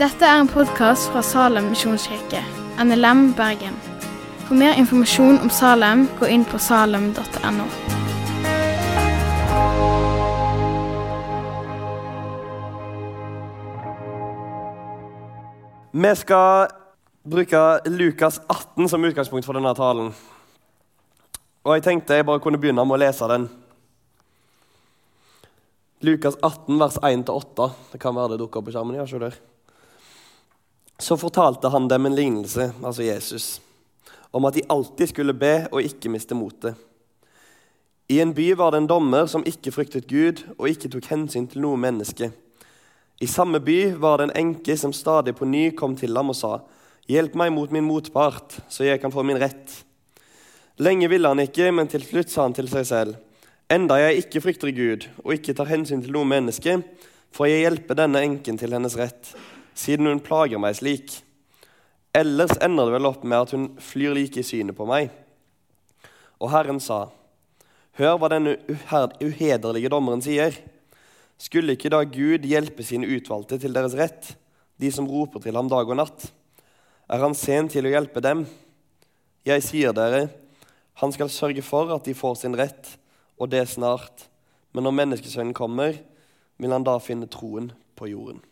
Dette er en podkast fra Salem misjonskirke, NLM Bergen. For mer informasjon om Salem, gå inn på salem.no. Vi skal bruke Lukas 18 som utgangspunkt for denne talen. Og jeg tenkte jeg bare kunne begynne med å lese den. Lukas 18, vers 1-8. Det kan være det dukker opp på skjermen. ja, se der. Så fortalte han dem en lignelse, altså Jesus, om at de alltid skulle be og ikke miste motet. I en by var det en dommer som ikke fryktet Gud og ikke tok hensyn til noe menneske. I samme by var det en enke som stadig på ny kom til ham og sa:" Hjelp meg mot min motpart, så jeg kan få min rett. Lenge ville han ikke, men til slutt sa han til seg selv:" Enda jeg ikke frykter Gud og ikke tar hensyn til noe menneske, får jeg hjelpe denne enken til hennes rett, siden hun plager meg slik. Ellers ender det vel opp med at hun flyr like i synet på meg. Og Herren sa:" Hør hva denne uhederlige dommeren sier. Skulle ikke da Gud hjelpe sine utvalgte til deres rett, de som roper til ham dag og natt? Er han sen til å hjelpe dem? Jeg sier dere, han skal sørge for at de får sin rett, og det snart. Men når menneskesønnen kommer, vil han da finne troen på jorden.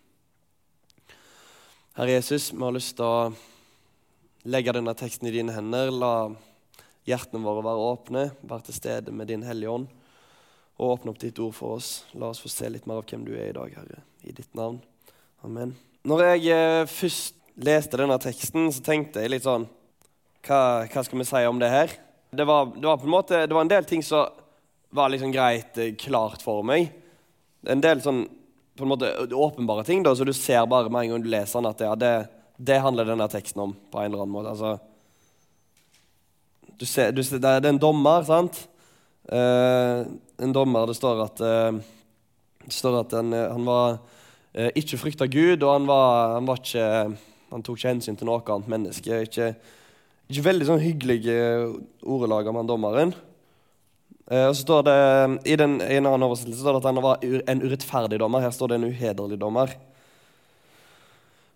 Herre Jesus, vi har lyst til å legge denne teksten i dine hender. La hjertene våre være åpne, være til stede med din Hellige Ånd. Og åpne opp ditt ord for oss. La oss få se litt mer av hvem du er i dag, Herre. I ditt navn. Amen. Når jeg eh, først leste denne teksten, så tenkte jeg litt sånn Hva, hva skal vi si om det her? Det var, det var, på en måte, det var en del ting som var liksom greit eh, klart for meg. En del sånn på en måte åpenbare ting, da, så du ser bare med en gang du leser den, at ja, det, det handler denne teksten om. på en eller annen måte. Altså, du ser, du ser, det er en dommer, sant? Eh, en dommer, Det står at, eh, det står at han, han var eh, ikke frykta Gud, og han, var, han, var ikke, han, tok ikke hensyn til noe annet menneske. Ikke, ikke veldig sånn hyggelig ordelag om han dommeren. Eh, og så står det, I, den, i en annen oversettelse står det at han var en urettferdig dommer. Her står det en uhederlig dommer.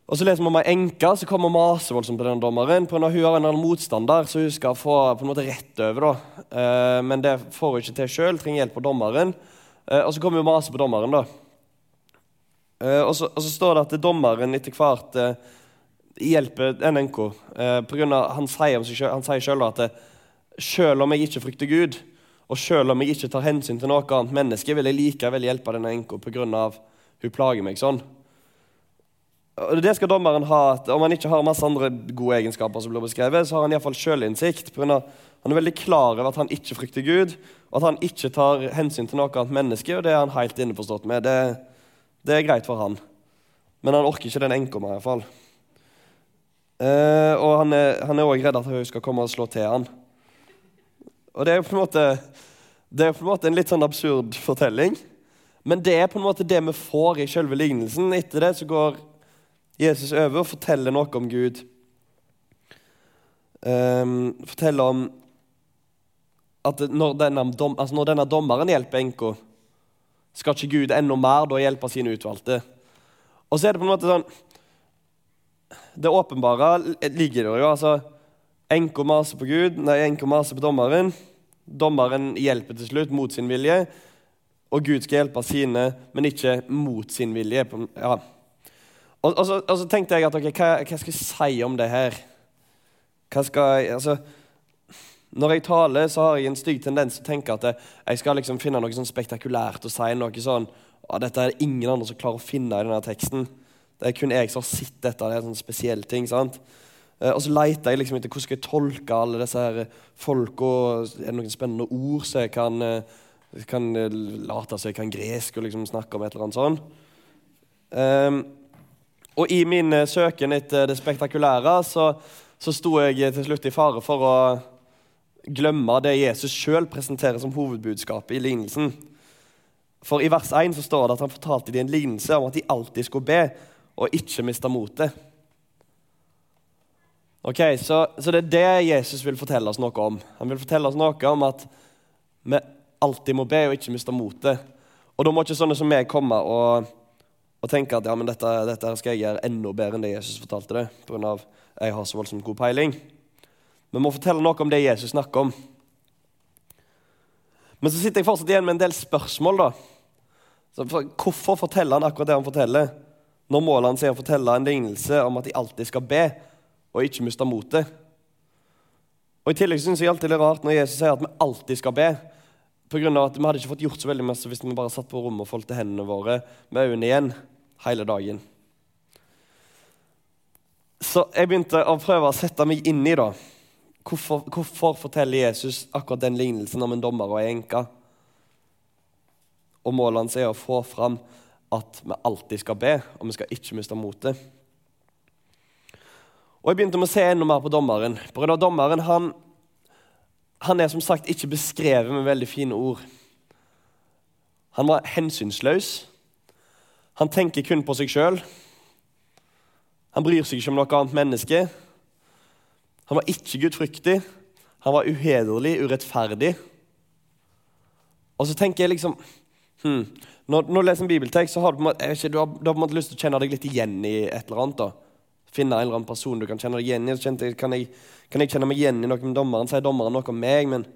Og Så leser vi om ei enke som kommer og maser voldsomt på denne dommeren. På når Hun har en annen motstander så hun skal få på en måte rett over. da. Eh, men det får hun ikke til sjøl, trenger hjelp av dommeren. Eh, og så kommer hun og maser på dommeren. da. Og, så, og, så, står det at dommeren etter hvert hjelper. Eh, på grunn av, han sier, sjøl at 'sjøl om jeg ikke frykter Gud, og selv om jeg ikke tar hensyn til noe annet menneske, vil jeg likevel hjelpe denne enka pga. hun plager meg sånn. Og Det skal dommeren ha. at Om han ikke har masse andre gode egenskaper, som blir beskrevet, så har han iallfall sjølinnsikt. Han er veldig klar over at han ikke frykter Gud, og at han ikke tar hensyn til noe annet menneske. og Det er han helt innforstått med. Det, det er greit for han. Men han orker ikke den enka med, iallfall. Eh, og han er òg redd at hun skal komme og slå til han. Og det er jo på en måte, det er på en måte en litt sånn absurd fortelling. Men det er på en måte det vi får i selve lignelsen. Etter det så går Jesus over og forteller noe om Gud. Um, forteller om at når denne, dom, altså når denne dommeren hjelper enka, skal ikke Gud enda mer da hjelpe sine utvalgte. Og så er det på en måte sånn Det åpenbare ligger der jo. altså Enka maser på Gud, nei, enka maser på dommeren. Dommeren hjelper til slutt mot sin vilje, og Gud skal hjelpe sine, men ikke mot sin vilje. Ja. Og, og, så, og, så, tenkte jeg at okay, hva, hva, skal jeg si om det her? Hva skal jeg, altså, Når jeg taler, så har jeg en stygg tendens til å tenke at jeg skal liksom finne noe sånn spektakulært og si noe sånn å, Dette er det ingen andre som klarer å finne i denne teksten. Det er kun jeg som har sett dette. Det er en sånn spesiell ting. sant? Eh, og så leter jeg liksom etter hvordan skal jeg tolke alle disse her folka. Er det noen spennende ord som jeg kan, eh, kan eh, late som jeg kan gresk og liksom snakke om et eller annet sånt. Um, og i min søken etter det spektakulære så, så sto jeg til slutt i fare for å glemme det Jesus sjøl presenterer som hovedbudskapet i lignelsen. For i vers 1 så står det at han fortalte dem en lignelse om at de alltid skulle be og ikke miste motet. Ok, så, så, det er det Jesus vil fortelle oss noe om. Han vil fortelle oss noe om at vi alltid må be og ikke miste motet. Og da må ikke sånne som meg komme og, og tenke at ja, men dette, dette skal jeg gjøre enda bedre enn det Jesus fortalte det, pga. at jeg har så voldsomt god peiling. Vi må fortelle noe om det Jesus snakker om. Men så sitter jeg fortsatt igjen med en del spørsmål. da. For, hvorfor forteller han akkurat det han forteller, når målet hans er å fortelle en lignelse om at de alltid skal be, og ikke miste motet? Og I tillegg synes jeg alltid det er rart når Jesus sier at vi alltid skal be. På grunn av at Vi hadde ikke fått gjort så veldig mye hvis vi bare satt på rommet og foldte hendene våre med øynene igjen hele dagen. Så jeg begynte å prøve å sette meg inn i det. Hvorfor, hvorfor, forteller Jesus akkurat den lignelsen om en dommer og ei enke? Og målet hans er å få fram at vi alltid skal be, og vi skal ikke miste motet. Og Jeg begynte med å se enda mer på dommeren. Brødre, Dommeren han, han er som sagt ikke beskrevet med veldig fine ord. Han var hensynsløs. Han tenker kun på seg sjøl. Han bryr seg ikke om noe annet menneske. Han var ikke gudfryktig. Han var uhederlig, urettferdig. Og så tenker jeg liksom hmm, når, når, du leser en bibeltekst, så har du, ikke, du, har, du har på en måte lyst til å kjenne deg litt igjen i et eller annet. da. Finne en eller annen person du kan kjenne deg igjen i. Så kan, jeg, kan jeg kjenne meg igjen i noe med dommeren? Sier dommeren noe om meg? Men,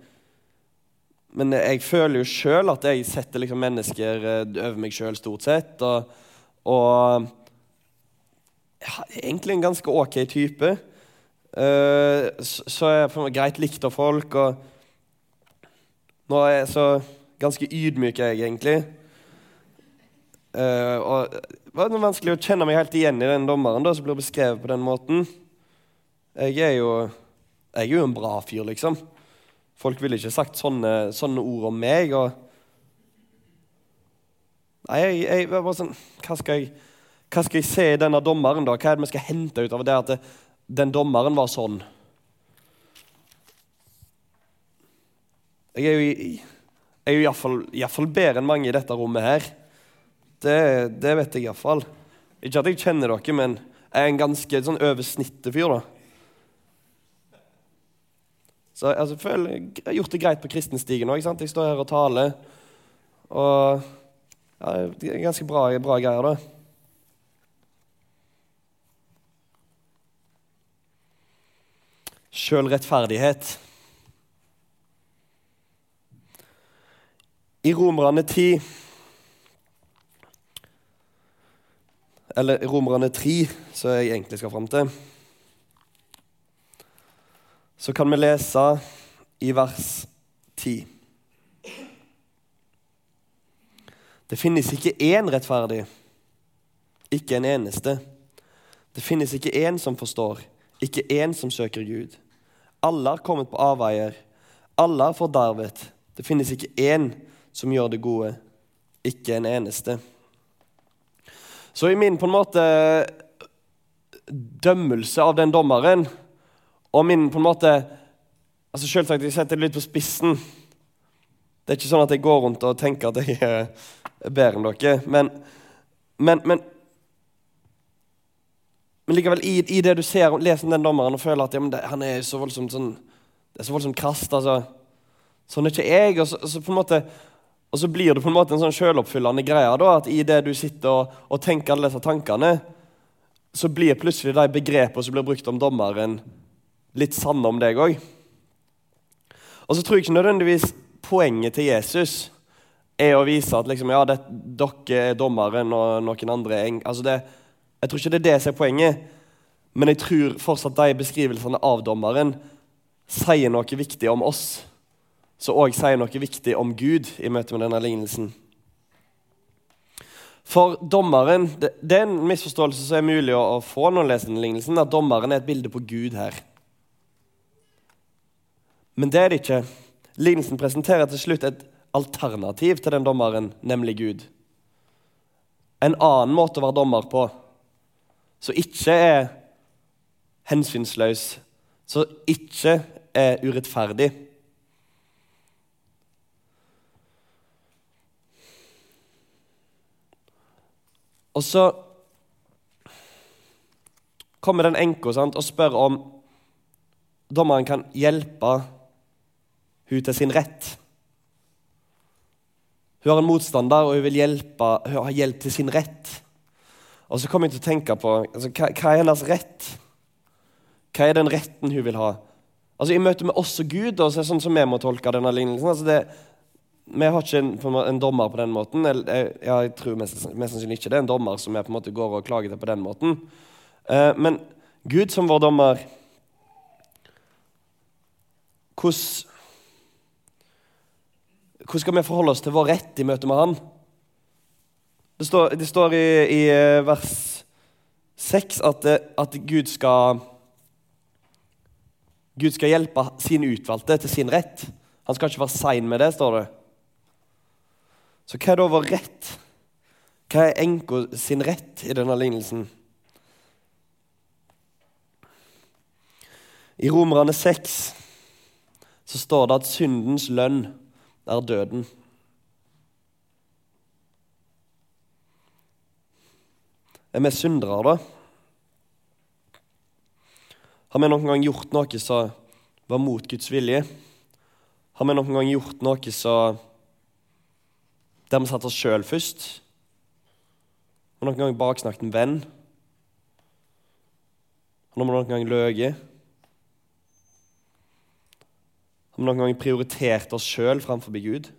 men jeg føler jo sjøl at jeg setter liksom mennesker eh, over meg sjøl, stort sett. Og, og ja, egentlig en ganske ok type. Uh, så er jeg greit likt av folk. Og nå er jeg så ganske ydmyk, jeg, egentlig. Uh, og Det var vanskelig å kjenne meg helt igjen i den dommeren da, som blir beskrevet på den måten. Jeg er jo, jeg er jo en bra fyr, liksom. Folk ville ikke sagt sånne, sånne ord om meg. og Nei, jeg, jeg, bare sånn, hva skal, jeg, hva skal jeg se i denne dommeren, da? Hva er det vi skal hente ut av det at det, den dommeren var sånn. Jeg er jo, jeg er jo iallfall bedre enn mange i dette rommet her. Det, det vet jeg iallfall. Ikke at jeg kjenner dere, men jeg er en ganske sånn over snittet fyr, da. Så altså, jeg føler jeg har gjort det greit på kristenstigen òg. Jeg står her og taler. Og ja, det er ganske bra, bra greier, da. sjølrettferdighet. I Romerne 10 Eller Romerne 3, som jeg egentlig skal fram til, så kan vi lese i vers 10. Det finnes ikke én rettferdig, ikke en eneste. Det finnes ikke én som forstår, ikke én som søker Gud. Alle har kommet på avveier. Alle har fordervet. Det finnes ikke én som gjør det gode. Ikke en eneste. Så i min på en måte dømmelse av den dommeren og min på en måte altså Selvsagt, jeg setter det litt på spissen. Det er ikke sånn at jeg går rundt og tenker at jeg er bedre enn dere. Men, men, men men likevel, i, i, det du ser, leser den dommeren og føler at ja, det, han er så voldsomt sånn, det er så voldsomt krast altså. Sånn er ikke jeg. Og så, så, måte, og så, blir det på en måte en sånn selvoppfyllende greie. da, At i det du sitter og, og, tenker alle disse tankene, så blir plutselig de begrepene som blir brukt om dommeren, litt sanne om deg òg. Og så tror jeg ikke nødvendigvis poenget til Jesus er å vise at liksom, ja, det, dere er dommeren, og noen andre er altså det, jeg tror ikke det er det som er poenget, men jeg tror fortsatt de beskrivelsene av dommeren sier noe viktig om oss, som òg sier noe viktig om Gud i møte med denne lignelsen. For dommeren, det, er en misforståelse som er mulig å få når man leser denne lignelsen, at dommeren er et bilde på Gud her. Men det er det ikke. Lignelsen presenterer til slutt et alternativ til den dommeren, nemlig Gud. En annen måte å være dommer på som ikke er hensynsløs, som ikke er urettferdig. Og så kommer den enka og spør om dommeren kan hjelpe hun til sin rett. Hun har en motstander, og hun vil hjelpe, hun har hjelp til sin rett. Og så kommer jeg til å tenke på altså, hva, hva er hennes rett? Hva er den retten hun vil ha? Altså I møte med oss og Gud, og så er det sånn som vi må tolke denne lignelsen altså det, Vi har ikke en, en, dommer på den måten. Jeg, jeg tror mest, mest, sannsynlig ikke det er en dommer som jeg på en måte går og klager til på den måten. Uh, men Gud som vår dommer hvordan, hvordan skal vi forholde oss til vår rett i møte med Han? Det står, det står i, i, eh, vers 6 at, eh, at Gud skal Gud skal hjelpe sin utvalgte til sin rett. Han skal ikke være sein med det, står det. Så hva er da vår rett? Hva er enka sin rett i denne lignelsen? I Romerne 6 så står det at syndens lønn er døden. Er vi syndere, da? Har vi noen gang gjort noe som var mot Guds vilje? Har vi noen gang gjort noe som der vi satte oss sjøl først? Vi noen gang baksnakket en venn? Har vi noen gang løyet? Har vi noen gang prioritert oss sjøl framfor Gud?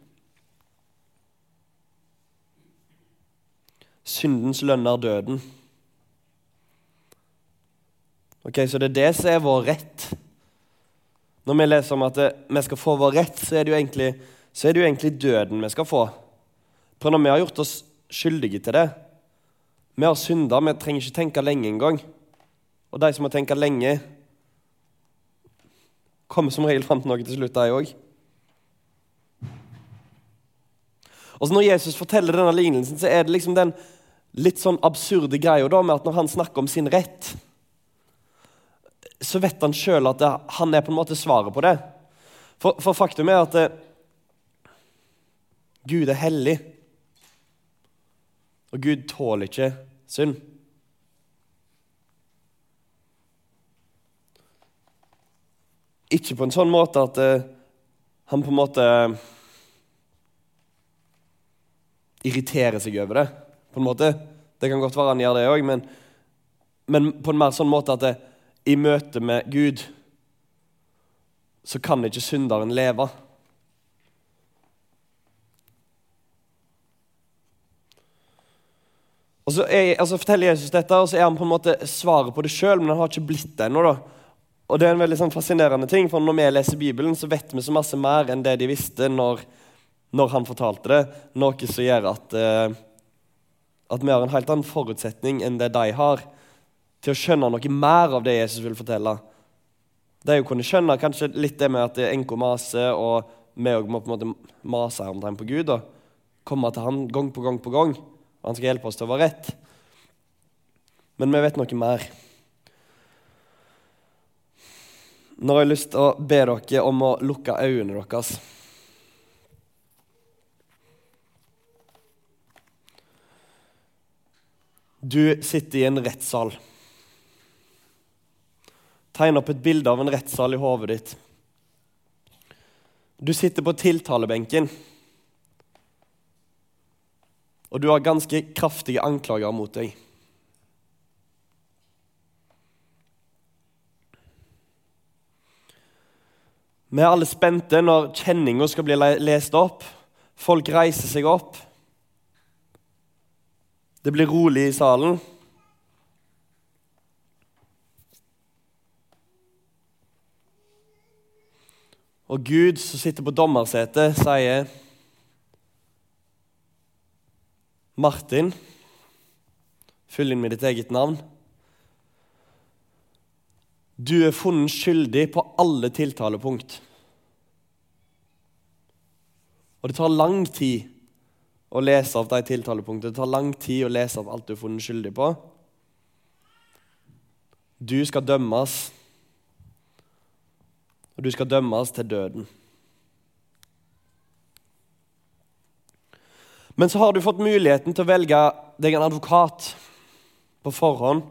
Syndens lønn er døden. Ok, Så det er det som er vår rett. Når vi leser om at vi skal få vår rett, så er det jo egentlig, det jo egentlig døden vi skal få. For når vi har gjort oss skyldige til det Vi har synda, vi trenger ikke tenke lenge engang. Og de som må tenke lenge, kommer som regel fram til noe til slutt, de òg. Og så Når Jesus forteller denne lignelsen, så er det liksom den litt sånn absurde greia da, med at når han snakker om sin rett, så vet han sjøl at det, han er på en måte svaret på det. For, for faktum er at det, eh, Gud er hellig, og Gud tåler ikke synd. Ikke på en sånn måte at uh, han på en måte irriterer seg over det. på en måte. Det kan godt være han gjør det òg, men, men, på en mer sånn måte at det, i møte med Gud så kan ikke synderen leve. Og så, er, altså forteller Jesus dette, og så er han på en måte svaret på det sjøl, men han har ikke blitt det ennå. da. Og det er en veldig sånn fascinerende ting, for når vi leser Bibelen, så vet vi så masse mer enn det de visste når, når han fortalte det. Noe som gjør at, uh, at vi har en helt annen forutsetning enn det de har, til å skjønne noe mer av det Jesus vil fortelle. Det er jo å kunne skjønne kanskje litt det med at enka maser, og vi òg må på en måte mase på Gud. og Komme til han gang på gang på gang. Han skal hjelpe oss til å være rett. Men vi vet noe mer. Nå har jeg lyst til å be dere om å lukke øynene deres. Du sitter i en rettssal. Tegn opp et bilde av en rettssal i hodet ditt. Du sitter på tiltalebenken, og du har ganske kraftige anklager mot deg. Vi er alle spente når kjenninga skal bli lest opp. Folk reiser seg opp. Det blir rolig i salen. Og Gud som sitter på dommersetet, sier Martin, fyll inn med ditt eget navn. Du er funnet skyldig på alle tiltalepunkt. Og det tar lang tid å lese av de tiltalepunktene. Det tar lang tid å lese av alt du er funnet skyldig på. Du skal dømmes, og du skal dømmes til døden. Men så har du fått muligheten til å velge deg en advokat på forhånd.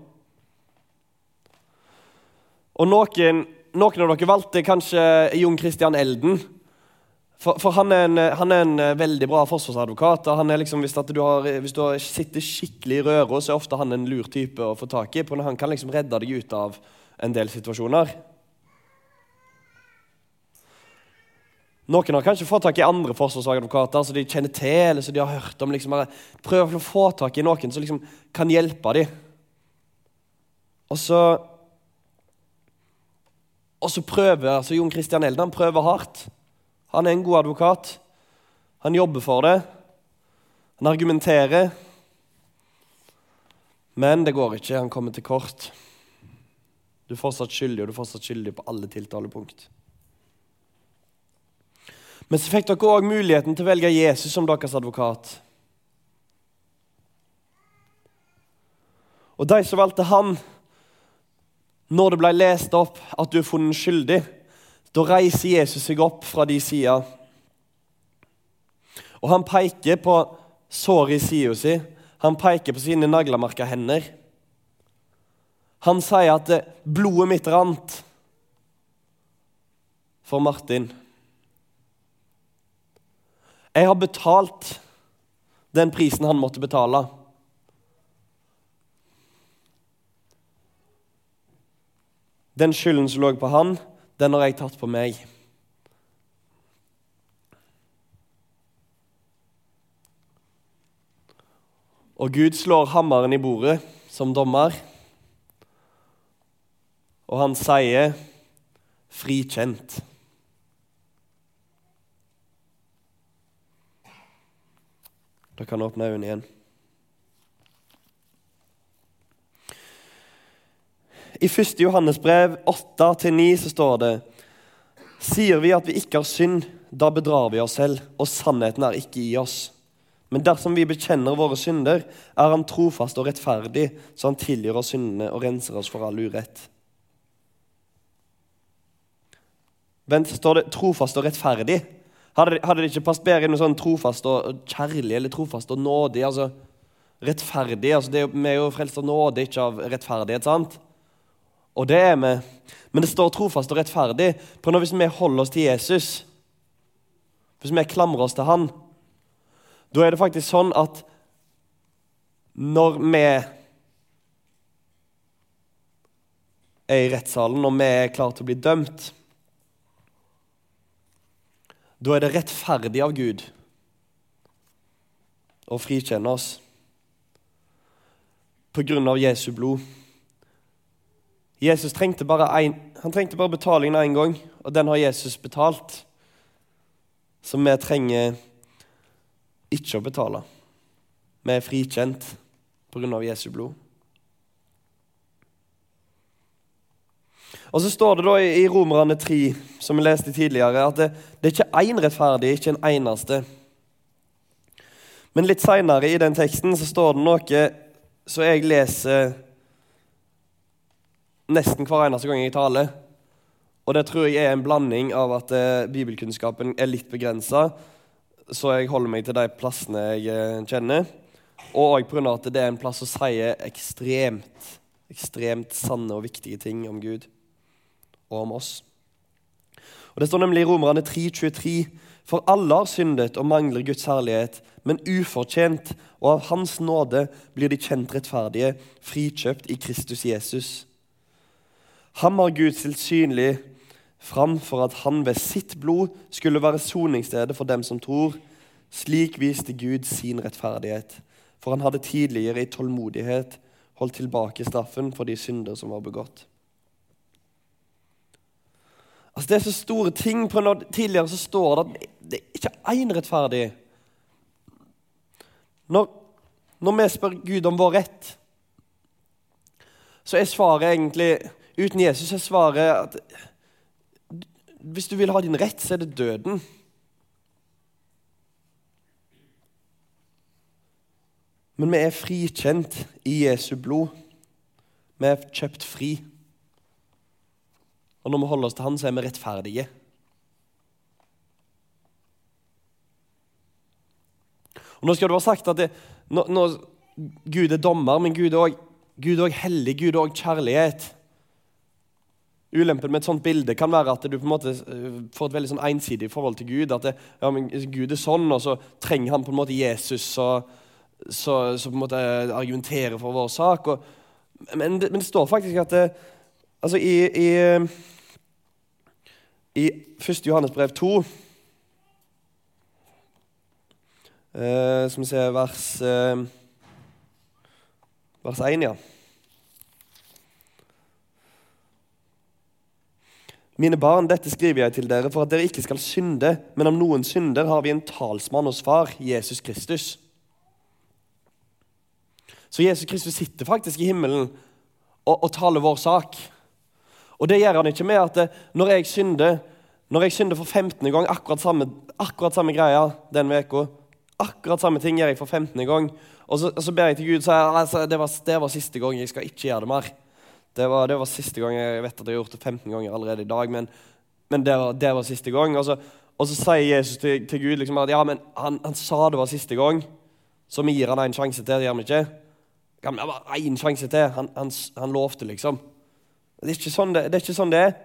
Og noen, noen av dere valgte kanskje Jon Christian Elden. For, for han, er en, han, er en, veldig bra forsvarsadvokat. og han er liksom, Hvis, du har, hvis du sitter skikkelig i røra, så er ofte han en lur type å få tak i. For han kan liksom redde deg ut av en del situasjoner. Noen har kanskje fått tak i andre forsvarsadvokater som de kjenner til, eller som de har hørt om. Liksom, prøv å få tak i noen som liksom kan hjelpe dem. Og så og så prøver altså Jon Christian Elden prøver hardt. Han er en god advokat. Han jobber for det. Han argumenterer. Men det går ikke. Han kommer til kort. Du er fortsatt skyldig, og du er fortsatt skyldig på alle tiltalepunkt. Men så fikk dere òg muligheten til å velge Jesus som deres advokat. Og de som valgte han, når det ble lest opp at du er funnet skyldig, da reiser Jesus seg opp fra de sida. Og han peker på såret i sida si. Han peker på sine naglemerka hender. Han sier at 'blodet mitt rant' for Martin. Jeg har betalt den prisen han måtte betale. Den skylden som lå på han, den har jeg tatt på meg. Og Gud slår hammeren i bordet som dommer, og han sier 'frikjent'. Da kan åpne øynene igjen. I 1. Johannes brev 8-9 så står det Sier vi at vi ikke har synd, da bedrar vi oss selv, og sannheten er ikke i oss. Men dersom vi bekjenner våre synder, er Han trofast og rettferdig, så Han tilgir oss syndene og renser oss for all urett. Vent, står det 'trofast og rettferdig'? Hadde, hadde det ikke passet bedre i noe sånn trofast og kjærlig eller trofast og nådig? altså Rettferdig. altså det Vi er jo frelst av nåde, ikke av rettferdighet. sant? Og det er vi. Men det står trofast og rettferdig. For når hvis vi holder oss til Jesus, hvis vi klamrer oss til Han, da er det faktisk sånn at når vi er i rettssalen, når vi er klare til å bli dømt, da er det rettferdig av Gud å frikjenne oss på grunn av Jesu blod. Jesus trengte bare, en, han trengte bare betalingen én gang, og den har Jesus betalt. Så vi trenger ikke å betale. Vi er frikjent pga. Jesu blod. Og Så står det da i Romerne 3, som vi leste tidligere, at det, det er ikke én rettferdig, ikke en eneste. Men litt seinere i den teksten så står det noe så jeg leser nesten hver eneste gang jeg taler. Og det tror jeg er en blanding av at eh, bibelkunnskapen er litt begrensa, så jeg holder meg til de plassene jeg eh, kjenner. Og òg pga. at det er en plass som sier ekstremt, ekstremt sanne og viktige ting om Gud og om oss. Og Det står nemlig i Romerne 3,23.: For alle har syndet og mangler Guds herlighet, men ufortjent, og av Hans nåde blir de kjent rettferdige, frikjøpt i Kristus Jesus. Ham har Gud stilt synlig fram for at han ved sitt blod skulle være soningsstedet for dem som tror. Slik viste Gud sin rettferdighet, for han hadde tidligere i tålmodighet holdt tilbake straffen for de synder som var begått. Altså Det er så store ting. på når Tidligere så står det at det er ikke én rettferdig. Når, når vi spør Gud om vår rett, så er svaret egentlig Uten Jesus er svaret at hvis du vil ha din rett, så er det døden. Men vi er frikjent i Jesu blod. Vi er kjøpt fri. Og når vi holder oss til Han, så er vi rettferdige. Og Nå skal du ha sagt at det, når, når Gud er dommer, men Gud er også hellig. Gud er også kjærlighet. Ulempen med et sånt bilde kan være at du på en måte eh, får et veldig sånn ensidig forhold til Gud. At det, ja, men Gud er sånn, og så trenger han på en måte Jesus som måte argumenterer for vår sak. Og, men, det, men, det, står faktisk at det, altså i, i, i 1. Johannes brev 2 Uh, Som vi ser vers, uh, vers 1, ja. Mine barn, dette skriver jeg til dere for at dere ikke skal synde, men om noen synder, har vi en talsmann hos Far, Jesus Kristus. Så Jesus Kristus sitter faktisk i himmelen og, og taler vår sak. Og det gjør han ikke med at det, når jeg synder når jeg synder for 15. gang, akkurat samme, akkurat samme greia den uka Akkurat samme ting gjør jeg for 15. gang. Og så, så ber jeg til Gud og sier altså, det, var, det var siste gang, jeg skal ikke gjøre det mer. Det var, det var, siste gang. Jeg vet at jeg har gjort det 15 ganger allerede i dag, men, men det, var, det, var, siste gang. Og så, og så sier Jesus til, til Gud liksom at ja, men han, han, sa det var siste gang, så vi gir han en sjanse til. Det gjør vi ikke. Én sjanse til? Han, han, han, lovte, liksom. Det er, sånn det, det er ikke sånn det er.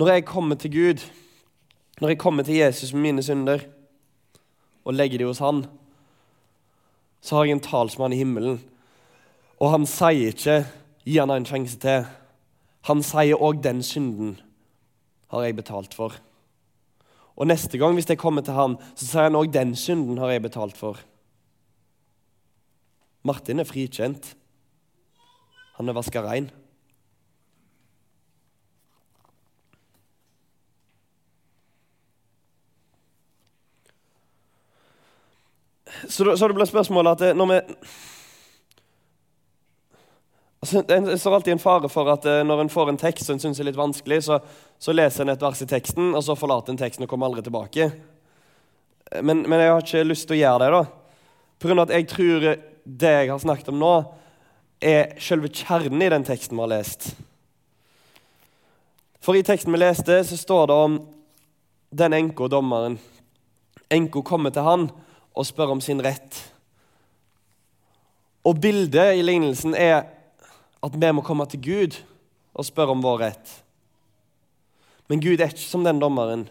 Når jeg kommer til Gud, når jeg kommer til Jesus med mine synder og legger de hos han, så har jeg en talsmann i himmelen. Og han sier ikke Gi han en sjanse til. Han sier òg 'den synden har jeg betalt for'. Og neste gang hvis jeg kommer til han, så sier han òg 'den synden har jeg betalt for'. Martin er frikjent. Han er vaska rein. Så, så det ble spørsmålet at eh, når vi Altså, det står alltid en fare for at uh, når en får en tekst som en syns er litt vanskelig, så, så, leser en et vers i teksten, og så forlater en teksten og kommer aldri tilbake. Men, men, jeg har ikke lyst til å gjøre det, da. På grunn av at jeg tror det jeg har snakket om nå, er selve kjernen i den teksten vi har lest. For i teksten vi leste, så står det om den enka og dommeren. Enka kommer til han og spør om sin rett. Og bildet i lignelsen er at vi må komme til Gud og spørre om vår rett. Men Gud er ikke som den dommeren.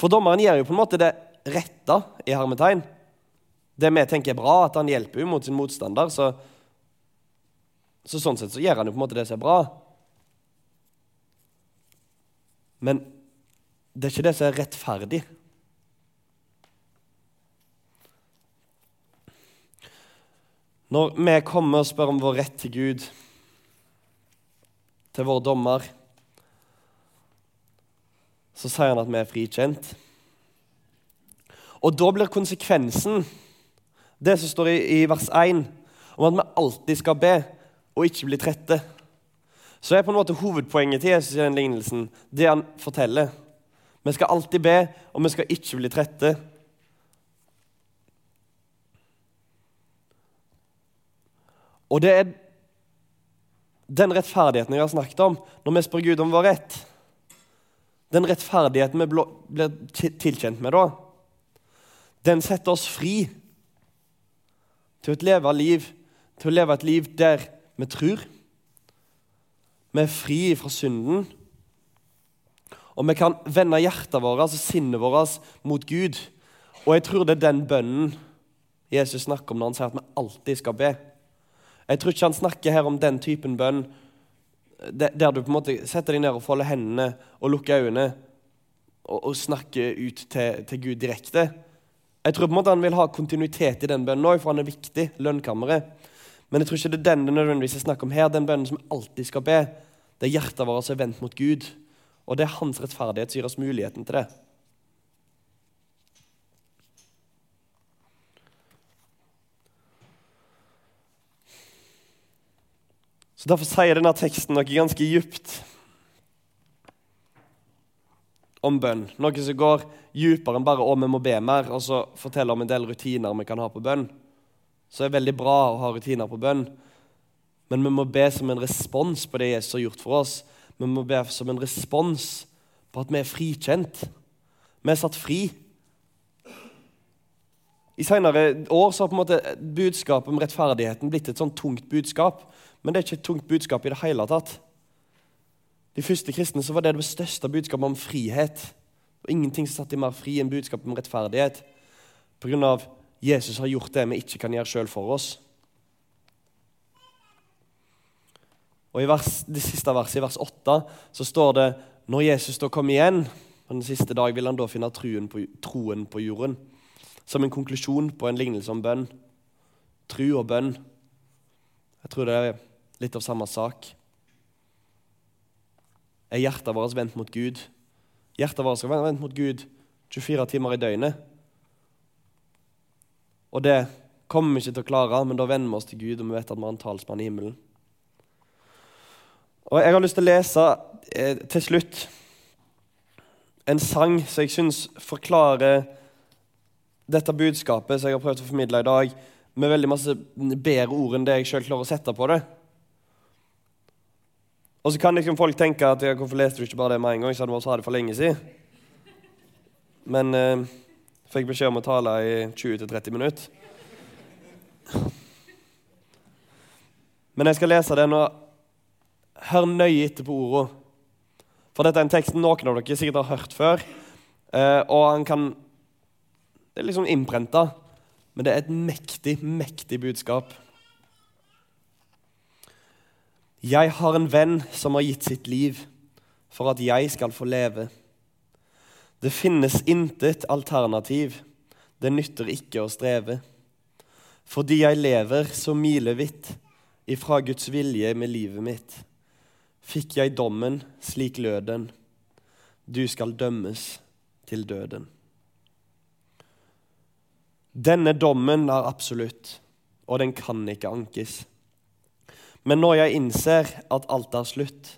For dommeren gjør jo på en måte det rette i hermetegn. Det vi tenker er bra, at han hjelper mot sin motstander. Så, så sånn sett så gjør han jo på en måte det som er bra. Men det er ikke det som er rettferdig. Når vi kommer og spør om vår rett til Gud, til vår dommer, så sier han at vi er frikjent. Og da blir konsekvensen det som står i, i vers 1, om at vi alltid skal be og ikke bli trette. Så er på en måte hovedpoenget til Jesus i den lignelsen det han forteller. Vi skal alltid be, og vi skal ikke bli trette. Og det er den rettferdigheten jeg har snakket om når vi spør Gud om vår rett. Den rettferdigheten vi blir tilkjent med da, den setter oss fri til å leve liv, til å leve et liv der vi tror. Vi er fri fra synden. Og vi kan vende hjertet vårt, altså sinnet vårt, mot Gud. Og jeg tror det er den bønnen Jesus snakker om når han sier at vi alltid skal be. Jeg tror ikke han snakker her om den typen bønn der du på en måte setter deg ned og folder hendene og lukker øynene og, og snakker ut til, til, Gud direkte. Jeg tror på en måte han vil ha kontinuitet i den bønnen òg, for han er viktig. lønnkammeret. Men jeg tror ikke det er den det nødvendigvis er snakk om her. Den bønnen som alltid skal be. Det er hjertet vårt som er vendt mot Gud. Og det er hans rettferdighet som gir oss muligheten til det. Så Derfor sier denne teksten noe ganske djupt om bønn. Noe som går djupere enn bare 'å, vi må be mer', og så forteller om en del rutiner vi kan ha på bønn. Så det er veldig bra å ha rutiner på bønn, men vi må be som en respons på det Jesus har gjort for oss. Vi må be som en respons på at vi er frikjent. Vi er satt fri. I senere år så har på en måte budskapet om rettferdigheten blitt et sånn tungt budskap. Men det er ikke et tungt budskap i det hele tatt. de første kristne så var det det største budskapet om frihet. Og ingenting som satte dem mer fri enn budskapet om rettferdighet. Pga. Jesus har gjort det vi ikke kan gjøre sjøl for oss. Og I vers, det siste verset, i vers 8, så står det når Jesus da kommer igjen på den siste dag, vil han da finne troen på, troen på jorden. Som en konklusjon på en lignelse om bønn. Tru og bønn. Jeg tror det er litt av samme sak. Er hjertet vårt vendt mot Gud? Hjertet vårt skal være vendt mot Gud 24 timer i døgnet. Og det kommer vi ikke til å klare, men da venner vi oss til Gud, og vi vet at vi har en talsmann i himmelen. Og Jeg har lyst til å lese eh, til slutt en sang som jeg syns forklarer dette budskapet som jeg har prøvd å formidle i dag, med veldig masse bedre ord enn det jeg sjøl klarer å sette på det. Og så kan liksom folk tenke at ja, hvorfor leste du ikke bare det med en gang? Så hadde vi det for lenge siden. Men eh, fikk beskjed om å tale i 20-30 minutter. Men jeg skal lese det nå. Hør nøye etter på ordene. For dette er en tekst noen av dere sikkert har hørt før. Eh, og han kan Det er liksom innprenta, men det er et mektig, mektig budskap. Jeg har en venn som har gitt sitt liv for at jeg skal få leve. Det finnes intet alternativ, det nytter ikke å streve. Fordi jeg lever så milevidt ifra Guds vilje med livet mitt fikk jeg dommen, slik lød den. Du skal dømmes til døden. Denne dommen er absolutt, og den kan ikke ankes. Men når jeg innser at alt er slutt,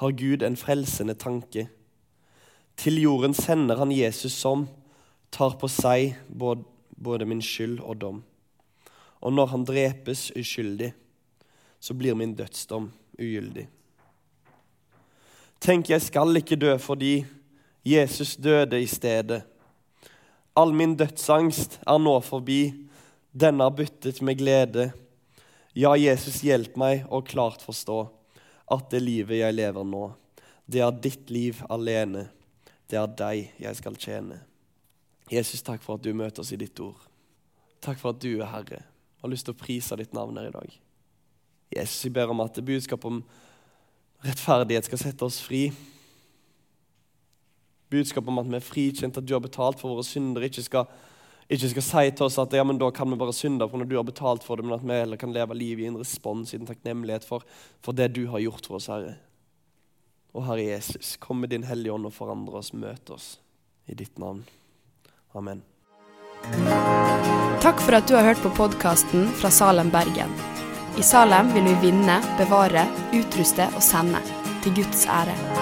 har Gud en frelsende tanke. Til jorden sender han Jesus som tar på seg både min skyld og dom. Og når han drepes uskyldig, så blir min dødsdom ugyldig. Tenk, jeg skal ikke dø fordi Jesus døde i stedet. All min dødsangst er nå forbi, denne er byttet med glede. Ja, Jesus, hjelp meg å klart forstå at det livet jeg lever nå, det er ditt liv alene. Det er deg jeg skal tjene. Jesus, takk for at du møter oss i ditt ord. Takk for at du er Herre. Jeg har lyst til å prise ditt navn her i dag. Jesus, jeg ber om at budskapet om rettferdighet skal sette oss fri. Budskapet om at vi er frikjent, at du har betalt for våre synder, ikke skal, ikke skal si til oss at ja, men da kan vi bare synde for når du har betalt for det, men at vi heller kan leve livet i en respons, i en takknemlighet for, for det du har gjort for oss, Herre. Og Herre Jesus, kom med din Hellige Ånd og forandre oss, møte oss i ditt navn. Amen. Takk for at du har hørt på podkasten fra Salem, Bergen. I Salem vil vi vinne, bevare, utruste og sende, til Guds ære.